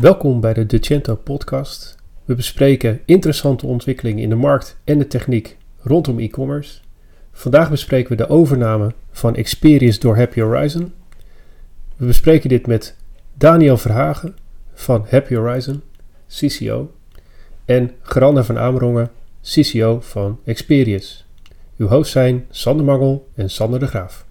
Welkom bij de Decento podcast. We bespreken interessante ontwikkelingen in de markt en de techniek rondom e-commerce. Vandaag bespreken we de overname van Experience door Happy Horizon. We bespreken dit met Daniel Verhagen van Happy Horizon, CCO, en Geranda van Amerongen, CCO van Experience. Uw hosts zijn Sander Mangel en Sander de Graaf.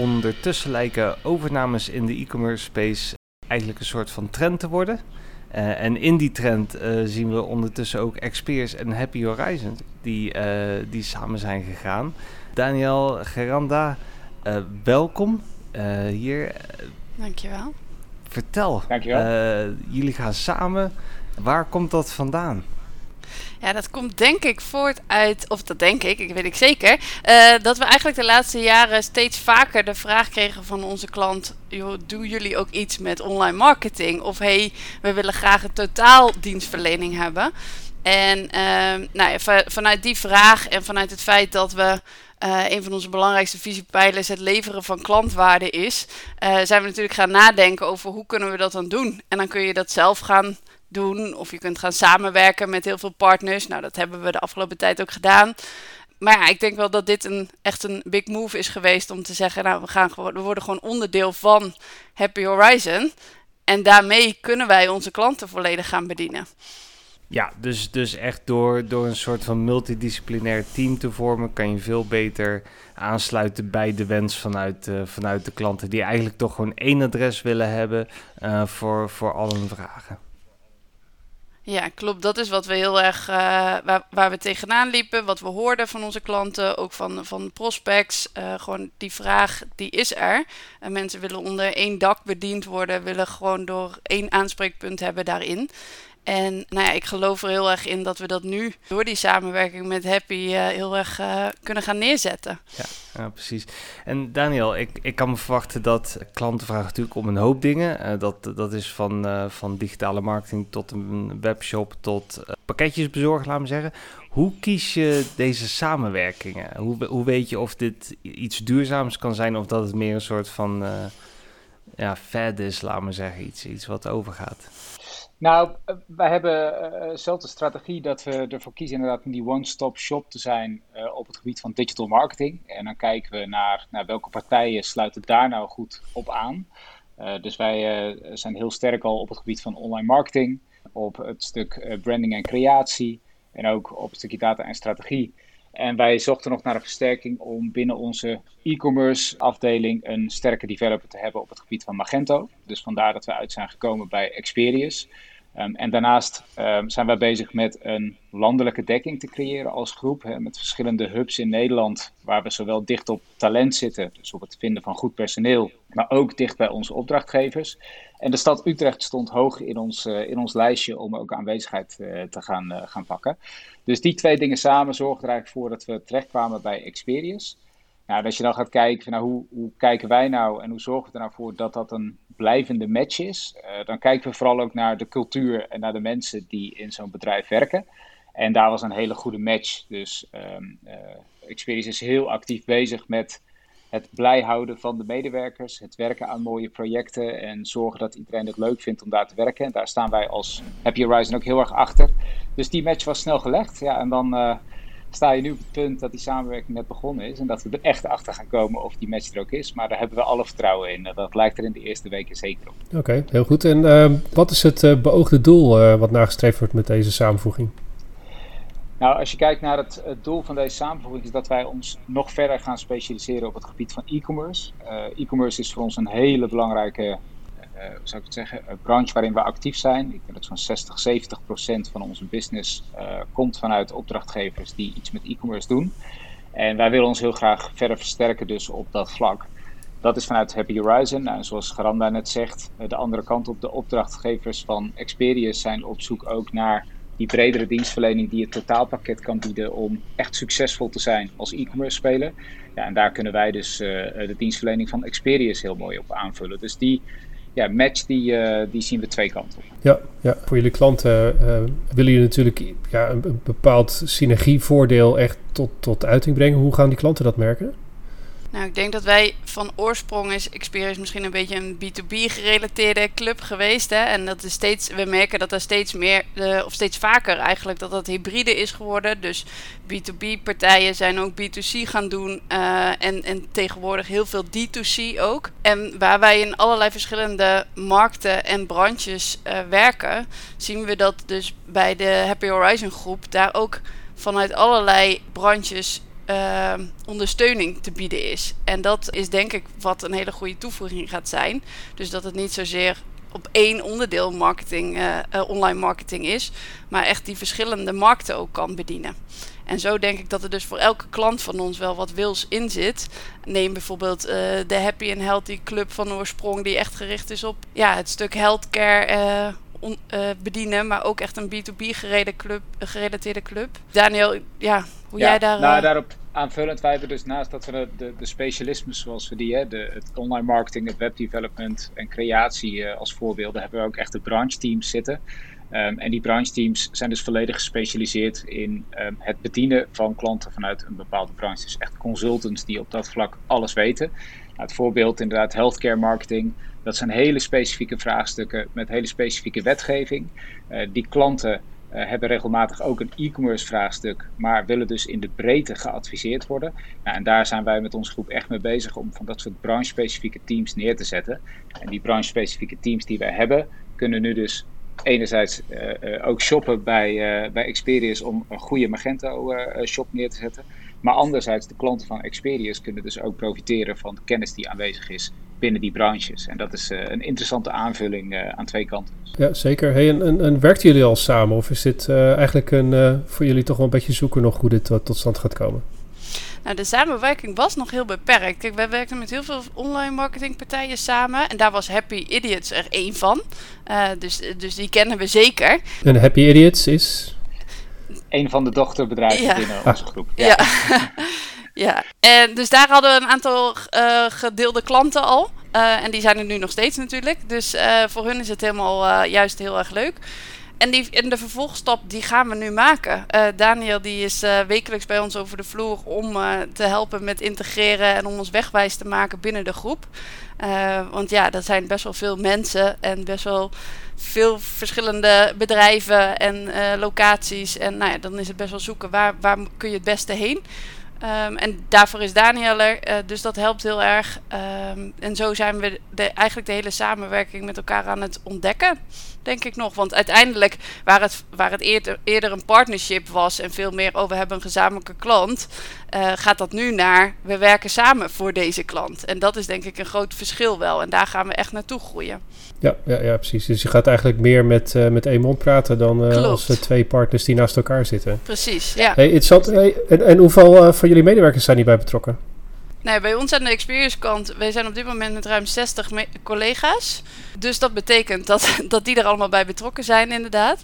Ondertussen lijken overnames in de e-commerce space eigenlijk een soort van trend te worden. Uh, en in die trend uh, zien we ondertussen ook Experience en Happy Horizon die, uh, die samen zijn gegaan. Daniel Geranda, welkom hier. Dankjewel. Vertel, Dankjewel. jullie gaan samen. Waar komt dat vandaan? Ja, dat komt denk ik voort uit, of dat denk ik, ik weet ik zeker, uh, dat we eigenlijk de laatste jaren steeds vaker de vraag kregen van onze klant: joh, doen jullie ook iets met online marketing? Of hey, we willen graag een totaaldienstverlening hebben. En uh, nou ja, vanuit die vraag en vanuit het feit dat we uh, een van onze belangrijkste visiepijlers het leveren van klantwaarde is, uh, zijn we natuurlijk gaan nadenken over hoe kunnen we dat dan doen. En dan kun je dat zelf gaan doen. Of je kunt gaan samenwerken met heel veel partners. Nou, dat hebben we de afgelopen tijd ook gedaan. Maar ja, ik denk wel dat dit een, echt een big move is geweest om te zeggen, nou, we, gaan we worden gewoon onderdeel van Happy Horizon. En daarmee kunnen wij onze klanten volledig gaan bedienen. Ja, dus, dus echt door, door een soort van multidisciplinair team te vormen, kan je veel beter aansluiten bij de wens vanuit, uh, vanuit de klanten die eigenlijk toch gewoon één adres willen hebben uh, voor, voor al hun vragen. Ja, klopt. Dat is wat we heel erg uh, waar, waar, we tegenaan liepen. Wat we hoorden van onze klanten, ook van, van prospects. Uh, gewoon die vraag, die is er. En mensen willen onder één dak bediend worden, willen gewoon door één aanspreekpunt hebben daarin. En nou ja, ik geloof er heel erg in dat we dat nu door die samenwerking met Happy uh, heel erg uh, kunnen gaan neerzetten. Ja, ja, precies. En Daniel, ik, ik kan me verwachten dat klanten vragen natuurlijk om een hoop dingen. Uh, dat, dat is van, van digitale marketing tot een webshop tot pakketjes bezorgen, laten we zeggen. Hoe kies je deze samenwerkingen? Hoe, hoe weet je of dit iets duurzaams kan zijn of dat het meer een soort van ja, fad is, laten we zeggen, iets, iets wat overgaat? Nou, wij hebben uh, zelf de strategie dat we ervoor kiezen inderdaad om die one-stop shop te zijn uh, op het gebied van digital marketing. En dan kijken we naar, welke partijen sluiten daar nou goed op aan. Uh, dus wij zijn heel sterk al op het gebied van online marketing, op het stuk branding en creatie en ook op het stukje data en strategie. En wij zochten nog naar een versterking om binnen onze e-commerce afdeling een sterke developer te hebben op het gebied van Magento. Dus vandaar dat we uit zijn gekomen bij Experius. Um, en daarnaast um, zijn wij bezig met een landelijke dekking te creëren als groep. Hè, met verschillende hubs in Nederland, waar we zowel dicht op talent zitten, dus op het vinden van goed personeel, maar ook dicht bij onze opdrachtgevers. En de stad Utrecht stond hoog in ons, uh, in ons lijstje om ook aanwezigheid uh, te gaan, uh, gaan pakken. Dus die twee dingen samen zorgen er eigenlijk voor dat we terechtkwamen bij Experience. Nou, als je dan gaat kijken van, nou, hoe, hoe kijken wij nou en hoe zorgen we er nou voor dat dat een blijvende match is, uh, dan kijken we vooral ook naar de cultuur en naar de mensen die in zo'n bedrijf werken. En daar was een hele goede match. Dus um, uh, Experience is heel actief bezig met het blij houden van de medewerkers, het werken aan mooie projecten en zorgen dat iedereen het leuk vindt om daar te werken. En daar staan wij als Happy Horizon ook heel erg achter. Dus die match was snel gelegd. Ja, en dan uh, sta je nu op het punt dat die samenwerking net begonnen is. En dat we er echt achter gaan komen of die match er ook is. Maar daar hebben we alle vertrouwen in. Dat lijkt er in de eerste weken zeker op. Oké, okay, heel goed. En uh, wat is het uh, beoogde doel uh, wat nagestreefd wordt met deze samenvoeging? Nou, als je kijkt naar het, het, doel van deze samenvoeging, is dat wij ons nog verder gaan specialiseren op het gebied van e-commerce. e-commerce is voor ons een hele belangrijke uh, zou ik het zeggen, een branche waarin we actief zijn. Ik denk dat zo'n 60, 70 procent van onze business uh, komt vanuit opdrachtgevers die iets met e-commerce doen. En wij willen ons heel graag verder versterken dus op dat vlak. Dat is vanuit Happy Horizon. Nou, zoals Garanda net zegt, de andere kant op de opdrachtgevers van Experience zijn op zoek ook naar die bredere dienstverlening die het totaalpakket kan bieden om echt succesvol te zijn als e-commerce speler. Ja, en daar kunnen wij dus de dienstverlening van Experience heel mooi op aanvullen. Dus die ja, match die, uh, die zien we twee kanten. Ja, ja. voor jullie klanten uh, willen jullie natuurlijk ja, een, een bepaald synergievoordeel echt tot, tot uiting brengen. Hoe gaan die klanten dat merken? Nou, ik denk dat wij van oorsprong is Experience misschien een beetje een B2B gerelateerde club geweest. Hè? En dat is steeds, we merken dat er steeds meer, uh, of steeds vaker eigenlijk, dat dat hybride is geworden. Dus B2B partijen zijn ook B2C gaan doen. Uh, en, en tegenwoordig heel veel D2C ook. En waar wij in allerlei verschillende markten en branches uh, werken, zien we dat dus bij de Happy Horizon groep daar ook vanuit allerlei branches uh, ondersteuning te bieden is. En dat is denk ik wat een hele goede toevoeging gaat zijn. Dus dat het niet zozeer op één onderdeel marketing, uh, uh, online marketing is, maar echt die verschillende markten ook kan bedienen. En zo denk ik dat er dus voor elke klant van ons wel wat wils in zit. Neem bijvoorbeeld uh, de Happy and Healthy Club van oorsprong, die echt gericht is op ja, het stuk healthcare on, bedienen, maar ook echt een B2B gereden club, gerelateerde club. Daniel, ja, hoe ja, jij daar... Nou, daarop aanvullend, wij hebben dus naast dat we de, specialismen zoals we die, hè, de, het online marketing, het webdevelopment en creatie uh, als voorbeelden, hebben we ook echt de branche teams zitten. Um, en die branche teams zijn dus volledig gespecialiseerd in um, het bedienen van klanten vanuit een bepaalde branche. Dus echt consultants die op dat vlak alles weten. Nou, het voorbeeld inderdaad healthcare marketing. Dat zijn hele specifieke vraagstukken met hele specifieke wetgeving. Uh, die klanten hebben regelmatig ook een e-commerce vraagstuk, maar willen dus in de breedte geadviseerd worden. Nou, en daar zijn wij met onze groep echt mee bezig om van dat soort branche-specifieke teams neer te zetten. En die branche-specifieke teams die wij hebben, kunnen nu dus enerzijds uh, uh, ook shoppen bij, bij Experius om een goede Magento shop neer te zetten. Maar anderzijds, de klanten van Experius kunnen dus ook profiteren van de kennis die aanwezig is binnen die branches. En dat is een interessante aanvulling aan twee kanten. Ja, zeker. Hey, en, en, en werken jullie al samen? Of is dit eigenlijk een, voor jullie toch wel een beetje zoeken nog hoe dit tot, tot stand gaat komen? Nou, de samenwerking was nog heel beperkt. Kijk, wij werkten met heel veel online marketingpartijen samen. En daar was Happy Idiots er één van. Uh, dus, dus die kennen we zeker. En Happy Idiots is? Een van de dochterbedrijven ja. binnen onze groep. Ja. ja. ja. En dus daar hadden we een aantal uh, gedeelde klanten al. Uh, en die zijn er nu nog steeds natuurlijk. Dus voor hun is het helemaal juist heel erg leuk. En, die, en de vervolgstap die gaan we nu maken. Uh, Daniel die is uh, wekelijks bij ons over de vloer om uh, te helpen met integreren en om ons wegwijs te maken binnen de groep. want ja, dat zijn best wel veel mensen en best wel veel verschillende bedrijven en locaties. En nou ja, dan is het best wel zoeken waar, waar kun je het beste heen. Um, en daarvoor is Daniel er, dus dat helpt heel erg. Um, en zo zijn we eigenlijk de hele samenwerking met elkaar aan het ontdekken, denk ik nog. Want uiteindelijk, waar het, waar het eerder, eerder een partnership was en veel meer over oh, hebben een gezamenlijke klant, uh, gaat dat nu naar we werken samen voor deze klant. En dat is denk ik een groot verschil wel. En daar gaan we echt naartoe groeien. Ja, ja, ja precies. Dus je gaat eigenlijk meer met, uh, met één mond praten dan uh, als twee partners die naast elkaar zitten. Precies, ja. Hey, interessant. Hey, en, en hoeveel van jullie medewerkers zijn hierbij betrokken? Nee, bij ons aan de experience kant, wij zijn op dit moment met ruim 60 collega's. Dus dat betekent dat, dat die er allemaal bij betrokken zijn, inderdaad.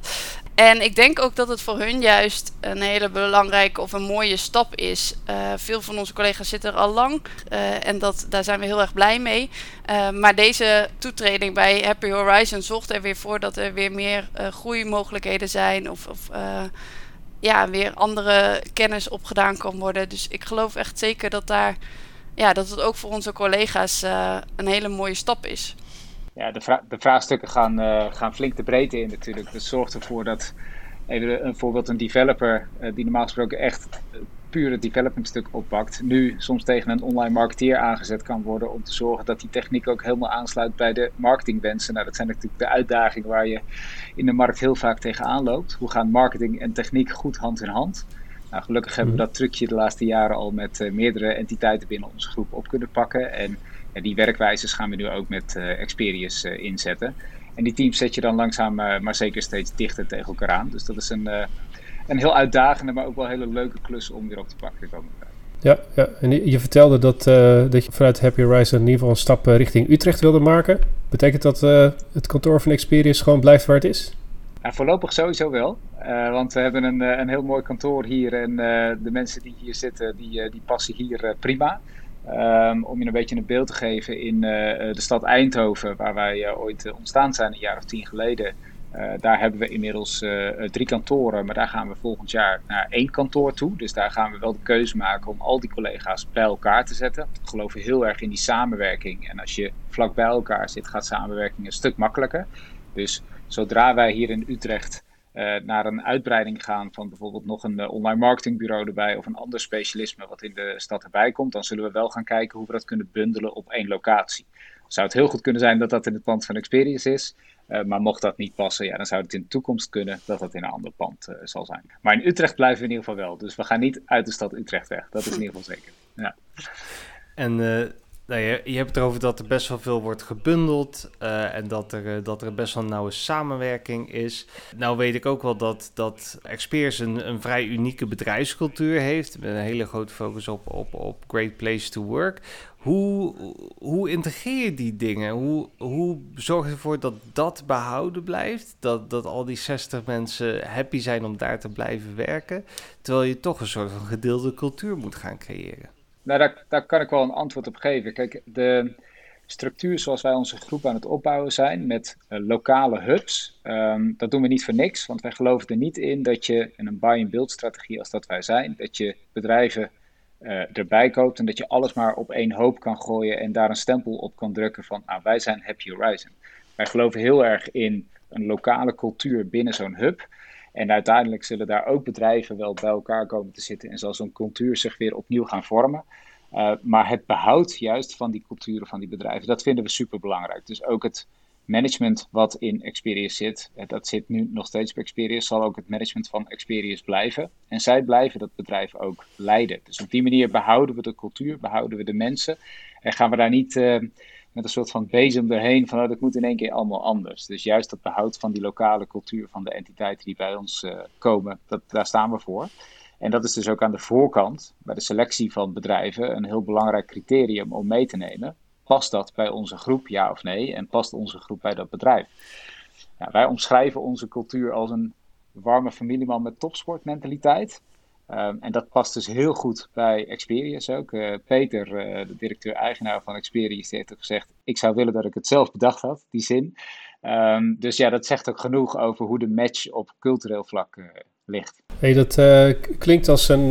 En ik denk ook dat het voor hun juist een hele belangrijke of een mooie stap is. Uh, veel van onze collega's zitten er al lang uh, en dat, daar zijn we heel erg blij mee. Uh, maar deze toetreding bij Happy Horizon zorgt er weer voor dat er weer meer groeimogelijkheden zijn of, of ja, weer andere kennis opgedaan kan worden. Dus ik geloof echt zeker dat daar ja, dat het ook voor onze collega's uh, een hele mooie stap is. Ja, de, vra de vraagstukken gaan, uh, gaan flink de breedte in natuurlijk. Dat zorgt ervoor dat, even een voorbeeld, een developer uh, die normaal gesproken echt puur het development stuk oppakt, nu soms tegen een online marketeer aangezet kan worden om te zorgen dat die techniek ook helemaal aansluit bij de marketingwensen. Nou, dat zijn natuurlijk de uitdagingen waar je in de markt heel vaak tegenaan loopt. Hoe gaan marketing en techniek goed hand in hand? Nou, gelukkig hebben we mhm. dat trucje de laatste jaren al met uh, meerdere entiteiten binnen onze groep op kunnen pakken. En die werkwijzes gaan we nu ook met uh, Experius inzetten. En die teams zet je dan langzaam maar zeker steeds dichter tegen elkaar aan. Dus dat is een, een heel uitdagende, maar ook wel hele leuke klus om weer op te pakken de komende tijd. Ja, ja, en je vertelde dat, dat je vanuit Happy Horizon in ieder geval een stap richting Utrecht wilde maken. Betekent dat het kantoor van Experius gewoon blijft waar het is? Ja, voorlopig sowieso wel. Uh, want we hebben een, een heel mooi kantoor hier en uh, de mensen die hier zitten, die, die passen hier prima. Um, om je een beetje een beeld te geven, in de stad Eindhoven, waar wij ooit ontstaan zijn een jaar of tien geleden, daar hebben we inmiddels drie kantoren, maar daar gaan we volgend jaar naar één kantoor toe. Dus daar gaan we wel de keuze maken om al die collega's bij elkaar te zetten. We geloven heel erg in die samenwerking. En als je vlak bij elkaar zit, gaat samenwerking een stuk makkelijker. Dus zodra wij hier in Utrecht naar een uitbreiding gaan van bijvoorbeeld nog een uh, online marketingbureau erbij of een ander specialisme wat in de stad erbij komt, dan zullen we wel gaan kijken hoe we dat kunnen bundelen op één locatie. Zou het heel goed kunnen zijn dat dat in het pand van Experience is, uh, maar mocht dat niet passen, ja, dan zou het in de toekomst kunnen dat dat in een ander pand zal zijn. Maar in Utrecht blijven we in ieder geval wel, dus we gaan niet uit de stad Utrecht weg, dat is in ieder geval zeker. Ja. En nou, je, hebt het erover dat er best wel veel wordt gebundeld uh, en dat er, uh, dat er best wel nauwe samenwerking is. Nou weet ik ook wel dat, dat een, een vrij unieke bedrijfscultuur heeft, met een hele grote focus op, op, op Great Place to Work. Hoe, hoe integreer je die dingen? Hoe, hoe zorg je ervoor dat dat behouden blijft? Dat, dat al die 60 mensen happy zijn om daar te blijven werken, terwijl je toch een soort van gedeelde cultuur moet gaan creëren? Nou, daar, kan ik wel een antwoord op geven. Kijk, de structuur zoals wij onze groep aan het opbouwen zijn met uh, lokale hubs, um, dat doen we niet voor niks. Want wij geloven er niet in dat je in een buy-and-build strategie als dat wij zijn, dat je bedrijven uh, erbij koopt en dat je alles maar op één hoop kan gooien en daar een stempel op kan drukken van nou, wij zijn Happy Horizon. Wij geloven heel erg in een lokale cultuur binnen zo'n hub. En uiteindelijk zullen daar ook bedrijven wel bij elkaar komen te zitten en zal zo'n cultuur zich weer opnieuw gaan vormen. Uh, maar het behoud juist van die culturen van die bedrijven, dat vinden we super belangrijk. Dus ook het management wat in Experience zit, eh, dat zit nu nog steeds bij Experience, zal ook het management van Experience blijven. En zij blijven dat bedrijf ook leiden. Dus op die manier behouden we de cultuur, behouden we de mensen. En gaan we daar niet uh, met een soort van bezem erheen van oh, dat moet in één keer allemaal anders. Dus juist dat behoud van die lokale cultuur van de entiteiten die bij ons uh, komen, dat, daar staan we voor. En dat is dus ook aan de voorkant, bij de selectie van bedrijven, een heel belangrijk criterium om mee te nemen. Past dat bij onze groep, ja of nee? En past onze groep bij dat bedrijf? Wij omschrijven onze cultuur als een warme familieman met topsportmentaliteit. Um, en dat past dus heel goed bij Experience ook. Uh, Peter, uh, de directeur-eigenaar van Experience, heeft gezegd: Ik zou willen dat ik het zelf bedacht had, die zin. Um, dus ja, dat zegt ook genoeg over hoe de match op cultureel vlak uh, ligt. Hey, dat klinkt als een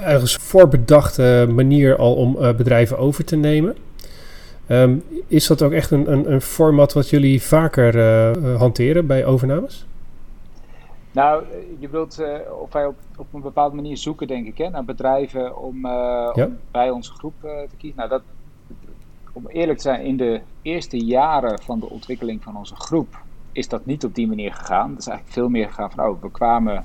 ergens voorbedachte manier al om bedrijven over te nemen. Um, is dat ook echt een, een, een, format wat jullie vaker hanteren bij overnames? Nou, je wilt uh, of wij op, op een bepaalde manier zoeken, denk ik, hè, naar bedrijven om, uh, ja. om bij onze groep uh, te kiezen. Nou, dat, om eerlijk te zijn, in de eerste jaren van de ontwikkeling van onze groep is dat niet op die manier gegaan. Het is eigenlijk veel meer gegaan van, oh, we kwamen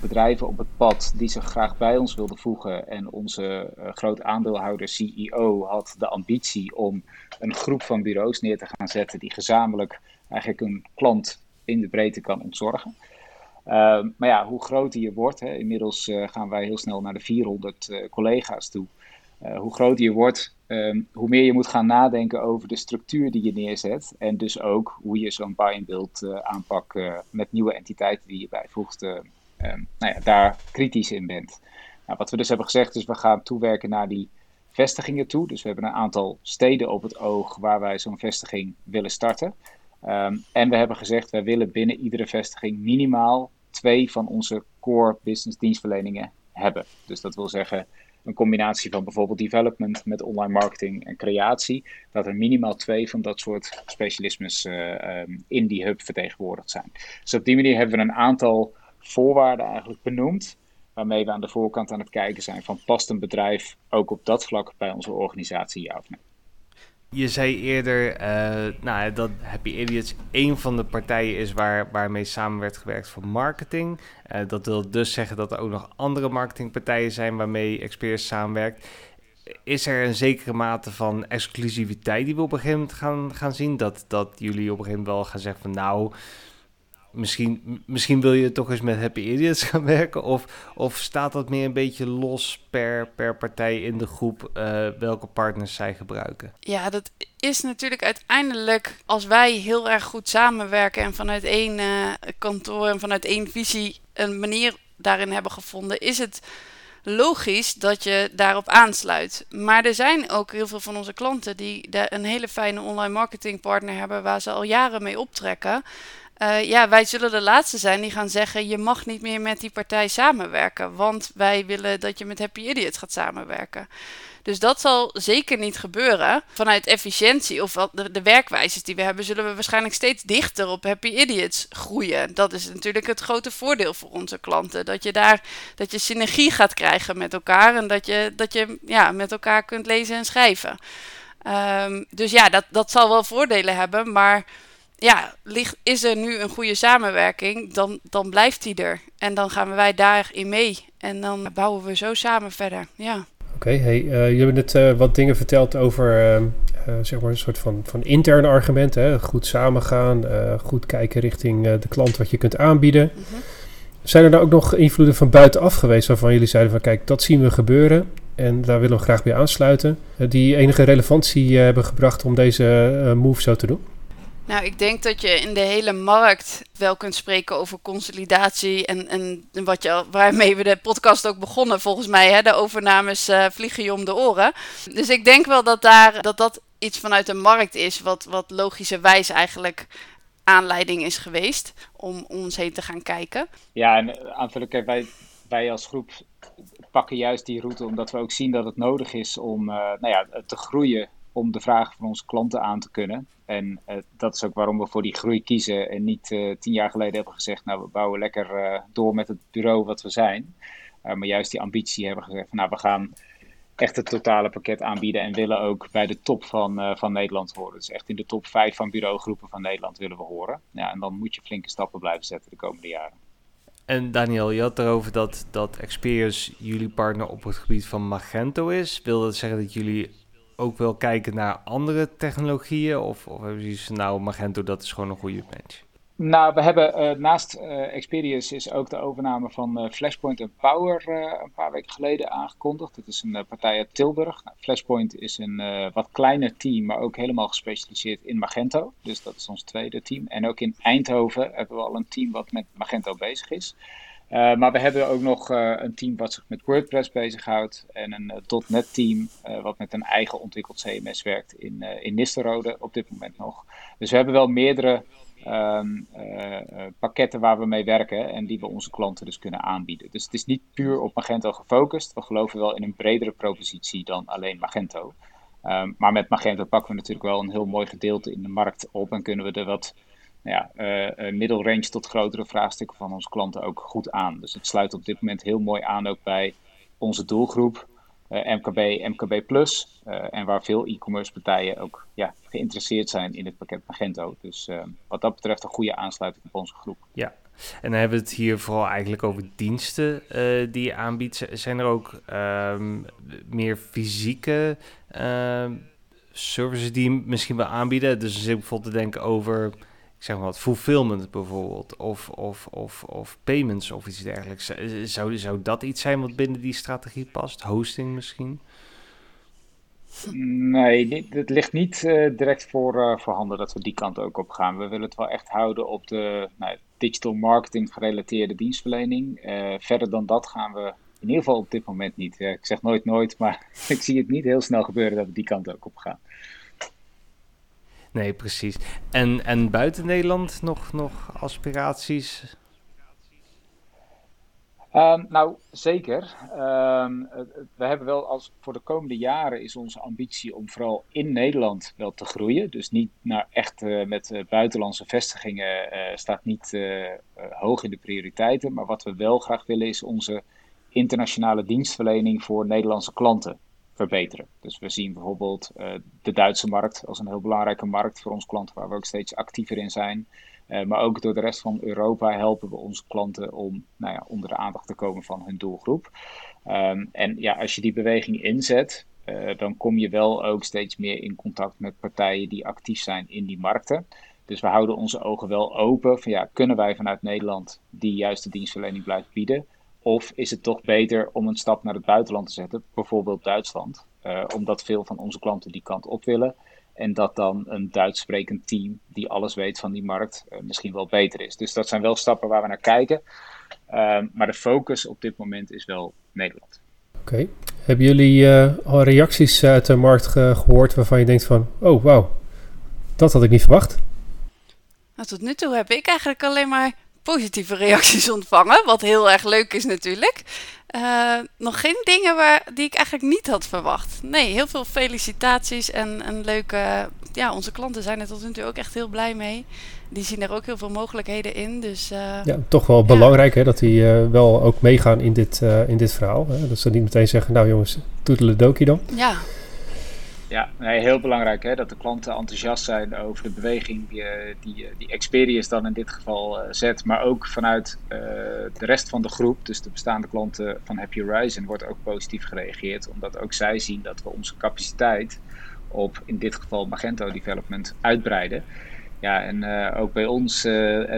bedrijven op het pad die zich graag bij ons wilden voegen. En onze groot aandeelhouder, CEO, had de ambitie om een groep van bureaus neer te gaan zetten die gezamenlijk eigenlijk een klant in de breedte kan ontzorgen. Uh, maar ja, hoe groter je wordt, hè, inmiddels uh, gaan wij heel snel naar de 400 uh, collega's toe. Uh, hoe groter je wordt, um, hoe meer je moet gaan nadenken over de structuur die je neerzet. En dus ook hoe je zo'n buy-and-build aanpak met nieuwe entiteiten die je bijvoegt, um, nou ja, daar kritisch in bent. Nou, wat we dus hebben gezegd is, we gaan toewerken naar die vestigingen toe. Dus we hebben een aantal steden op het oog waar wij zo'n vestiging willen starten. En we hebben gezegd, wij willen binnen iedere vestiging minimaal twee van onze core business dienstverleningen hebben. Dus dat wil zeggen een combinatie van bijvoorbeeld development met online marketing en creatie. Dat er minimaal twee van dat soort specialismes uh, um, in die hub vertegenwoordigd zijn. Dus op die manier hebben we een aantal voorwaarden eigenlijk benoemd. Waarmee we aan de voorkant aan het kijken zijn van past een bedrijf ook op dat vlak bij onze organisatie ja of nee. Je zei eerder uh, nou, dat Happy Idiots een van de partijen is waar, waarmee samen werd gewerkt voor marketing. Uh, dat wil dus zeggen dat er ook nog andere marketingpartijen zijn waarmee Experience samenwerkt. Is er een zekere mate van exclusiviteit die we op een gegeven moment gaan, gaan zien? Dat, dat jullie op een gegeven moment wel gaan zeggen van nou, misschien, misschien wil je toch eens met Happy Idiots gaan werken? Of, of staat dat meer een beetje los per, per partij in de groep uh, welke partners zij gebruiken? Ja, dat is natuurlijk uiteindelijk als wij heel erg goed samenwerken en vanuit één uh, kantoor en vanuit één visie een manier daarin hebben gevonden, is het logisch dat je daarop aansluit. Maar er zijn ook heel veel van onze klanten die een hele fijne online marketing partner hebben waar ze al jaren mee optrekken. Uh, ja, wij zullen de laatste zijn die gaan zeggen: je mag niet meer met die partij samenwerken, want wij willen dat je met Happy Idiots gaat samenwerken. Dus dat zal zeker niet gebeuren. Vanuit efficiëntie of de, werkwijzes die we hebben, zullen we waarschijnlijk steeds dichter op Happy Idiots groeien. Dat is natuurlijk het grote voordeel voor onze klanten. Dat je daar dat je synergie gaat krijgen met elkaar en dat je, dat je ja, met elkaar kunt lezen en schrijven. Um, dus ja, dat, dat zal wel voordelen hebben, maar ja, ligt, is er nu een goede samenwerking, dan, dan blijft die er. En dan gaan wij daarin mee. En dan bouwen we zo samen verder. Ja. Oké, hey, uh, je hebt net uh, wat dingen verteld over uh, zeg maar een soort van, van interne argumenten. Hè? Goed samengaan, goed kijken richting de klant wat je kunt aanbieden. Mm -hmm. Zijn er nou ook nog invloeden van buitenaf geweest waarvan jullie zeiden van kijk, dat zien we gebeuren en daar willen we graag bij aansluiten. die enige relevantie hebben gebracht om deze move zo te doen? Nou, ik denk dat je in de hele markt wel kunt spreken over consolidatie. En, en wat je, waarmee we de podcast ook begonnen, volgens mij. Hè, de overnames uh, vliegen je om de oren. Dus ik denk wel dat daar, dat, dat iets vanuit de markt is, wat, wat logischerwijs eigenlijk aanleiding is geweest om, ons heen te gaan kijken. Ja, en eh, aanvullend, wij, wij als groep pakken juist die route omdat we ook zien dat het nodig is om uh, nou ja, te groeien om de vragen van onze klanten aan te kunnen. En uh, dat is ook waarom we voor die groei kiezen en niet uh, tien jaar geleden hebben gezegd, nou we bouwen lekker uh, door met het bureau wat we zijn. maar juist die ambitie hebben gezegd, van, nou we gaan echt het totale pakket aanbieden en willen ook bij de top van, van Nederland horen. Dus echt in de top 5 van bureaugroepen van Nederland willen we horen. Ja, en dan moet je flinke stappen blijven zetten de komende jaren. En Daniel, je had erover dat, dat Experience jullie partner op het gebied van Magento is. Wil dat zeggen dat jullie ook wel kijken naar andere technologieën? Of, of hebben ze nou, Magento, dat is gewoon een goede match? Nou, we hebben uh, naast uh, Experience is ook de overname van uh, Flashpoint en Power een paar weken geleden aangekondigd. Dat is een partij uit Tilburg. Nou, Flashpoint is een wat kleiner team, maar ook helemaal gespecialiseerd in Magento. Dus dat is ons tweede team. En ook in Eindhoven hebben we al een team wat met Magento bezig is. Uh, maar we hebben ook nog uh, een team wat zich met WordPress bezighoudt. En een uh, .NET team wat met een eigen ontwikkeld CMS werkt in, in Nisterode op dit moment nog. Dus we hebben wel meerdere um, pakketten waar we mee werken en die we onze klanten dus kunnen aanbieden. Dus het is niet puur op Magento gefocust. We geloven wel in een bredere propositie dan alleen Magento. Um, maar met Magento pakken we natuurlijk wel een heel mooi gedeelte in de markt op en kunnen we er wat ja, uh, middelrange tot grotere vraagstukken van onze klanten ook goed aan. Dus het sluit op dit moment heel mooi aan ook bij onze doelgroep, uh, MKB, MKB Plus. en waar veel e-commerce partijen ook ja, geïnteresseerd zijn in het pakket Magento. Dus wat dat betreft een goede aansluiting op onze groep. Ja, en dan hebben we het hier vooral eigenlijk over diensten die je aanbiedt. Zijn er ook um, meer fysieke uh, services die je misschien wel aanbieden? Dus ik bijvoorbeeld te denken over ik zeg maar wat, fulfillment bijvoorbeeld, of, of, of, of payments of iets dergelijks. Zou, zou dat iets zijn wat binnen die strategie past? Hosting misschien? Nee, het ligt niet uh, direct voor, uh, voorhanden dat we die kant ook op gaan. We willen het wel echt houden op de nou, digital marketing gerelateerde dienstverlening. Verder dan dat gaan we in ieder geval op dit moment niet. ik zeg nooit nooit, maar ik zie het niet heel snel gebeuren dat we die kant ook op gaan. Nee, precies. En, en buiten Nederland nog, nog aspiraties? Um, nou, zeker. Um, we hebben wel als voor de komende jaren is onze ambitie om vooral in Nederland wel te groeien. Dus niet naar echt uh, met uh, buitenlandse vestigingen uh, staat niet hoog in de prioriteiten. Maar wat we wel graag willen is onze internationale dienstverlening voor Nederlandse klanten verbeteren. Dus we zien bijvoorbeeld uh, de Duitse markt als een heel belangrijke markt voor onze klanten, waar we ook steeds actiever in zijn. Uh, maar ook door de rest van Europa helpen we onze klanten om nou ja, onder de aandacht te komen van hun doelgroep. Um, en ja, als je die beweging inzet, uh, dan kom je wel ook steeds meer in contact met partijen die actief zijn in die markten. Dus we houden onze ogen wel open van ja, kunnen wij vanuit Nederland die juiste dienstverlening blijven bieden? Of is het toch beter om een stap naar het buitenland te zetten, bijvoorbeeld Duitsland, uh, omdat veel van onze klanten die kant op willen. En dat dan een Duits sprekend team die alles weet van die markt uh, misschien wel beter is. Dus dat zijn wel stappen waar we naar kijken. Uh, maar de focus op dit moment is wel Nederland. Oké. Okay. Hebben jullie uh, al reacties uit de markt ge gehoord waarvan je denkt van... Oh, wauw, dat had ik niet verwacht? Nou, tot nu toe heb ik eigenlijk alleen maar positieve reacties ontvangen, wat heel erg leuk is natuurlijk. Uh, nog geen dingen waar, die ik eigenlijk niet had verwacht. Nee, heel veel felicitaties en een leuke. Ja, onze klanten zijn er tot nu toe ook echt heel blij mee. Die zien er ook heel veel mogelijkheden in. Dus, uh, ja, toch wel belangrijk hè, dat die uh, wel ook meegaan in dit, in dit verhaal. Hè? Dat ze niet meteen zeggen, nou jongens, toedeledokie dan. Ja, ja, heel belangrijk hè, dat de klanten enthousiast zijn over de beweging die, eh, die, eh, die Experience dan in dit geval uh, zet. Maar ook vanuit de rest van de groep, dus de bestaande klanten van Happy Horizon, wordt ook positief gereageerd. Omdat ook zij zien dat we onze capaciteit op in dit geval Magento Development uitbreiden. Ja, en ook bij ons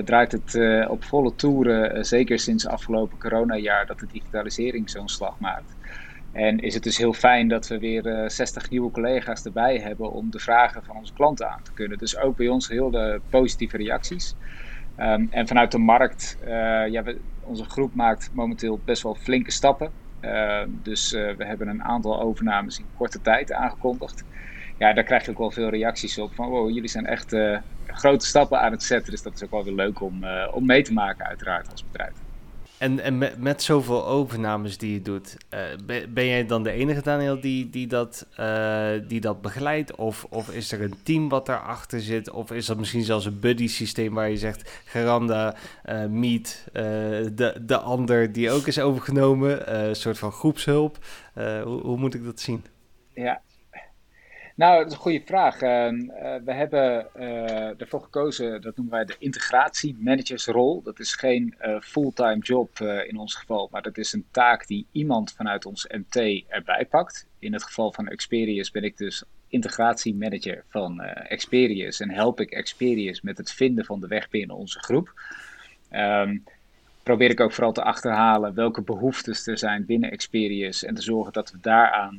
draait het op volle toeren, zeker sinds afgelopen coronajaar, dat de digitalisering zo'n slag maakt. En is het dus heel fijn dat we weer uh, eh, 60 nieuwe collega's erbij hebben om de vragen van onze klanten aan te kunnen. Dus ook bij ons heel de positieve reacties. Um, en vanuit de markt, uh, ja, onze groep maakt momenteel best wel flinke stappen. Uh, dus we hebben een aantal overnames in korte tijd aangekondigd. Ja, daar krijg je ook wel veel reacties op van jullie zijn echt grote stappen aan het zetten. Dus dat is ook wel weer leuk om, om mee te maken uiteraard als bedrijf. En, en met, zoveel overnames die je doet, uh, ben, jij dan de enige, Daniel, die, die, dat, uh, die dat begeleidt? Of, of is er een team wat daarachter zit? Of is dat misschien zelfs een buddy systeem waar je zegt, Garanda, uh, meet de, de ander die ook is overgenomen, een soort van groepshulp? hoe, hoe moet ik dat zien? Ja, nou, dat is een goede vraag. Ehm, eh, we hebben uh, ervoor gekozen, dat noemen wij de integratiemanagersrol. Dat is geen uh, fulltime job in ons geval, maar dat is een taak die iemand vanuit ons MT erbij pakt. In het geval van Experius ben ik dus integratiemanager van Experius en help ik Experius met het vinden van de weg binnen onze groep. Um, probeer ik ook vooral te achterhalen welke behoeftes er zijn binnen Experius en te zorgen dat we daaraan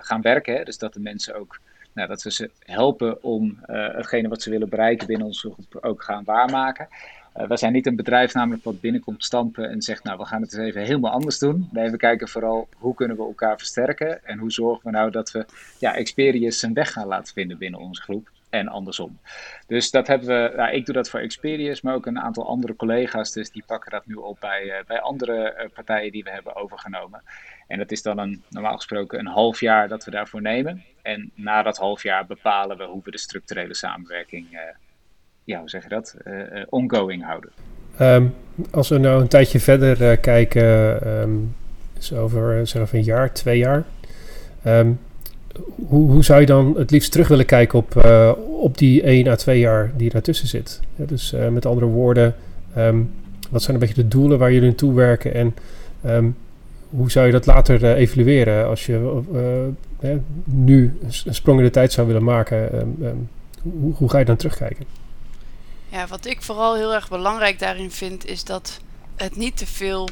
gaan werken. Dus dat de mensen ook nou, dat we ze helpen om uh, hetgene wat ze willen bereiken binnen onze groep ook gaan waarmaken. Uh, wij zijn niet een bedrijf namelijk wat binnenkomt stampen en zegt, nou we gaan het eens even helemaal anders doen. Nee, we kijken vooral hoe kunnen we elkaar versterken en hoe zorgen we nou dat we ja, Experience zijn weg gaan laten vinden binnen onze groep en andersom. Dus dat hebben we, nou, ik doe dat voor Experience, maar ook een aantal andere collega's, dus die pakken dat nu op bij, uh, bij andere partijen die we hebben overgenomen. En dat is dan een, normaal gesproken een half jaar dat we daarvoor nemen. En na dat half jaar bepalen we hoe we de structurele samenwerking, uh, ja, hoe zeg je dat, ongoing houden. Um, als we nou een tijdje verder kijken, um, over zeg een jaar, twee jaar. Um, hoe, hoe, zou je dan het liefst terug willen kijken op, op die 1 à 2 jaar die daartussen zit? Dus met andere woorden, wat zijn een beetje de doelen waar jullie naartoe werken en hoe zou je dat later uh, evalueren als je nu een sprong in de tijd zou willen maken? Um, hoe, hoe, ga je dan terugkijken? Ja, wat ik vooral heel erg belangrijk daarin vind, is dat het niet te veel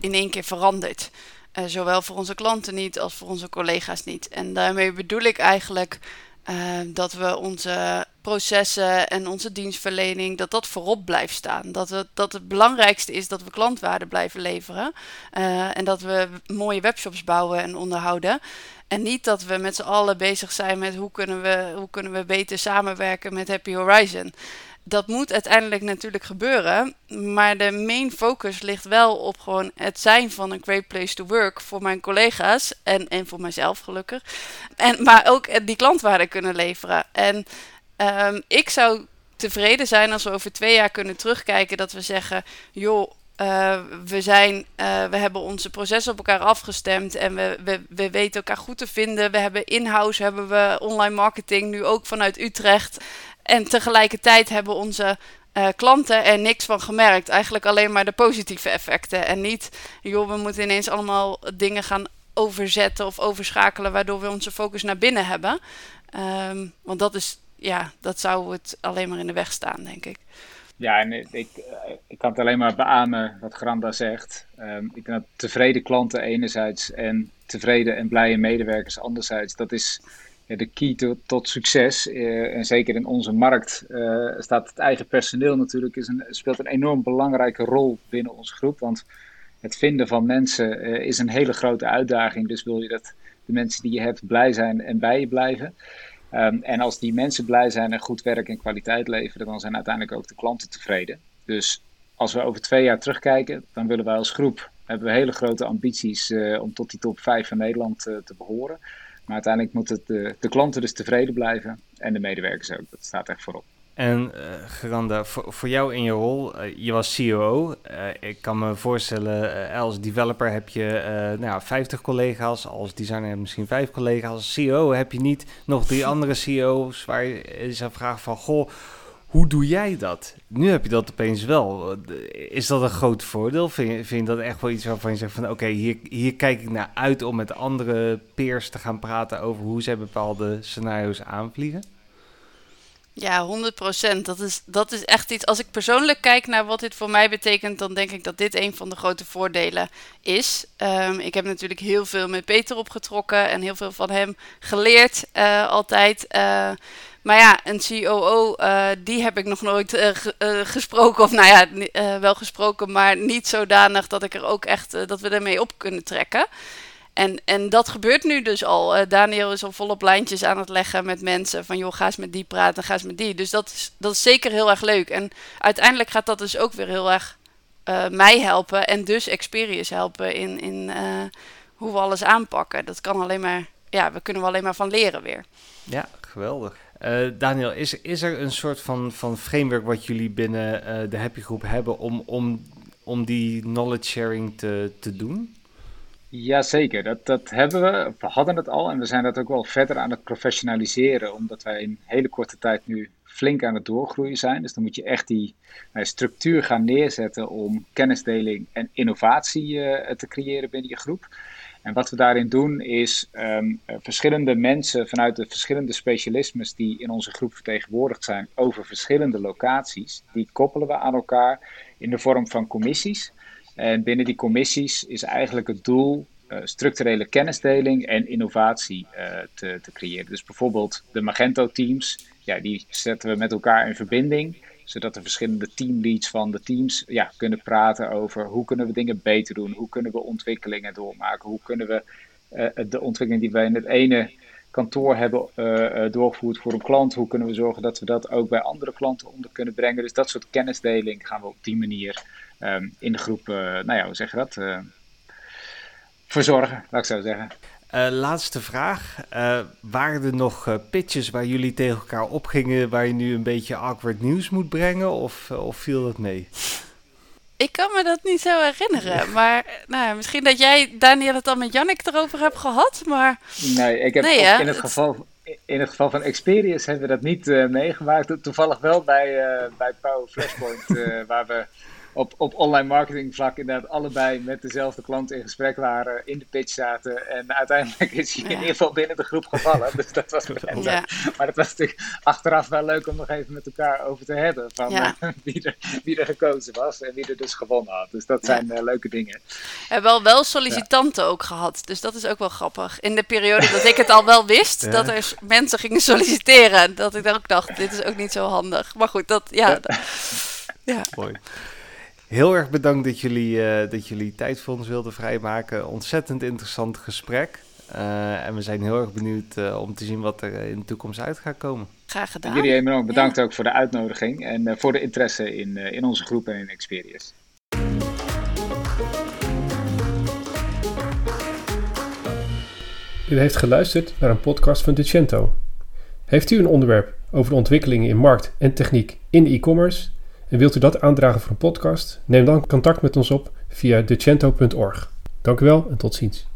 in één keer verandert. Zowel voor onze klanten niet als voor onze collega's niet. En daarmee bedoel ik eigenlijk dat we onze processen en onze dienstverlening, dat dat voorop blijft staan. Dat het, dat het belangrijkste is dat we klantwaarde blijven leveren. Uh, en dat we mooie webshops bouwen en onderhouden. En niet dat we met z'n allen bezig zijn met hoe kunnen we, hoe kunnen we beter samenwerken met Happy Horizon. Dat moet uiteindelijk natuurlijk gebeuren. Maar de main focus ligt wel op gewoon het zijn van een great place to work voor mijn collega's en, en voor mijzelf gelukkig. En, maar ook die klantwaarde kunnen leveren. En Um, ik zou tevreden zijn als we over twee jaar kunnen terugkijken dat we zeggen, joh, uh, we, zijn, uh, we hebben onze processen op elkaar afgestemd en we, we, we weten elkaar goed te vinden. We hebben in-house, hebben we online marketing, nu ook vanuit Utrecht. En tegelijkertijd hebben onze uh, klanten er niks van gemerkt. Eigenlijk alleen maar de positieve effecten. En niet, joh, we moeten ineens allemaal dingen gaan overzetten of overschakelen, waardoor we onze focus naar binnen hebben. Um, want dat is ja, dat zou het alleen maar in de weg staan, denk ik. Ja, en ik, ik kan het alleen maar beamen wat Granda zegt. Um, ik denk dat tevreden klanten enerzijds en tevreden en blije medewerkers anderzijds, dat is de key to, tot succes. Uh, en zeker in onze markt uh, staat het eigen personeel natuurlijk, is een, speelt een enorm belangrijke rol binnen onze groep. Want het vinden van mensen uh, is een hele grote uitdaging. Dus wil je dat de mensen die je hebt blij zijn en bij je blijven. Ehm, en als die mensen blij zijn en goed werk en kwaliteit leveren, dan zijn uiteindelijk ook de klanten tevreden. Dus als we over twee jaar terugkijken, dan willen wij als groep hebben we hele grote ambities om tot die top 5 van Nederland te behoren. Maar uiteindelijk moeten de, de klanten dus tevreden blijven en de medewerkers ook. Dat staat echt voorop. En uh, Geranda, voor, voor jou in je rol, uh, je was CEO. Uh, ik kan me voorstellen, als developer heb je nou, 50 collega's, als designer heb je misschien 5 collega's. Als CEO heb je niet nog drie andere CEO's waar je zou vragen van, goh, hoe doe jij dat? Nu heb je dat opeens wel. Is dat een groot voordeel? Vind je, vind dat echt wel iets waarvan je zegt van... oké, hier, hier kijk ik naar uit om met andere peers te gaan praten... over hoe zij bepaalde scenario's aanvliegen? Ja, 100%. Dat is, dat is echt iets. Als ik persoonlijk kijk naar wat dit voor mij betekent, dan denk ik dat dit een van de grote voordelen is. Um, ik heb natuurlijk heel veel met Peter opgetrokken en heel veel van hem geleerd, uh, altijd. Uh, maar ja, een COO, uh, die heb ik nog nooit uh, uh, gesproken. Of nou ja, wel gesproken, maar niet zodanig dat ik er ook echt, dat we ermee op kunnen trekken. En, en dat gebeurt nu dus al. Daniel is al volop lijntjes aan het leggen met mensen. Van joh, ga eens met die praten, ga eens met die. Dus dat is, dat is zeker heel erg leuk. En uiteindelijk gaat dat dus ook weer heel erg mij helpen. En dus Experience helpen in, in hoe we alles aanpakken. Dat kan alleen maar, ja, we kunnen we alleen maar van leren weer. Ja, geweldig. Uh, Daniel, is, is er een soort van, van framework wat jullie binnen uh, de Happy Groep hebben om, om, om die knowledge sharing te, te doen? Jazeker, dat, dat hebben we. We hadden het al en we zijn dat ook wel verder aan het professionaliseren, omdat wij in hele korte tijd nu flink aan het doorgroeien zijn. Dus dan moet je echt die uh, structuur gaan neerzetten om kennisdeling en innovatie te creëren binnen je groep. En wat we daarin doen is um, verschillende mensen vanuit de verschillende specialismes die in onze groep vertegenwoordigd zijn over verschillende locaties, die koppelen we aan elkaar in de vorm van commissies. En binnen die commissies is eigenlijk het doel uh, structurele kennisdeling en innovatie uh, te, te, creëren. Dus bijvoorbeeld de Magento-teams, ja, die zetten we met elkaar in verbinding zodat de verschillende teamleads van de teams ja, kunnen praten over hoe kunnen we dingen beter doen, hoe kunnen we ontwikkelingen doormaken, hoe kunnen we uh, de ontwikkeling die wij in het ene kantoor hebben uh, doorgevoerd voor een klant, hoe kunnen we zorgen dat we dat ook bij andere klanten onder kunnen brengen. Dus dat soort kennisdeling gaan we op die manier um, in de groep, nou ja, hoe zeg je dat, verzorgen, laat ik zo zeggen. Uh, laatste vraag. Uh, waren er nog uh, pitches waar jullie tegen elkaar opgingen, waar je nu een beetje awkward nieuws moet brengen, of, of viel dat mee? Ik kan me dat niet zo herinneren, maar nou, misschien dat jij, Daniel, het al met Jannik erover hebt gehad, maar... Nee, ik heb nee, in, het geval, in het geval van Experience hebben we dat niet meegemaakt. Toevallig wel bij, bij Power Flashpoint, waar we op, op online marketing vlak inderdaad allebei met dezelfde klant in gesprek waren, in de pitch zaten. En uiteindelijk is hij in ieder geval binnen de groep gevallen. Dus dat was ja. Maar het was natuurlijk achteraf wel leuk om nog even met elkaar over te hebben. Van ja. uh, wie, er, wie er gekozen was en wie er dus gewonnen had. Dus dat zijn uh, leuke dingen. Hebben wel, wel sollicitanten ook gehad. Dus dat is ook wel grappig. In de periode dat ik het al wel wist, dat er mensen gingen solliciteren. Dat ik dan ook dacht, dit is ook niet zo handig. Maar goed, dat ja. ja. Mooi. Heel erg bedankt dat jullie, uh, dat jullie tijd voor ons wilden vrijmaken. Ontzettend interessant gesprek. Uh, en we zijn heel erg benieuwd uh, om te zien wat er in de toekomst uit gaat komen. Graag gedaan. Jullie enorm bedankt ja. ook voor de uitnodiging en voor de interesse in, in onze groep en in Experience. U heeft geluisterd naar een podcast van Decento. Heeft u een onderwerp over de ontwikkelingen in markt en techniek in e-commerce? En wilt u dat aandragen voor een podcast? Neem dan contact met ons op via decento.org. Dank u wel en tot ziens.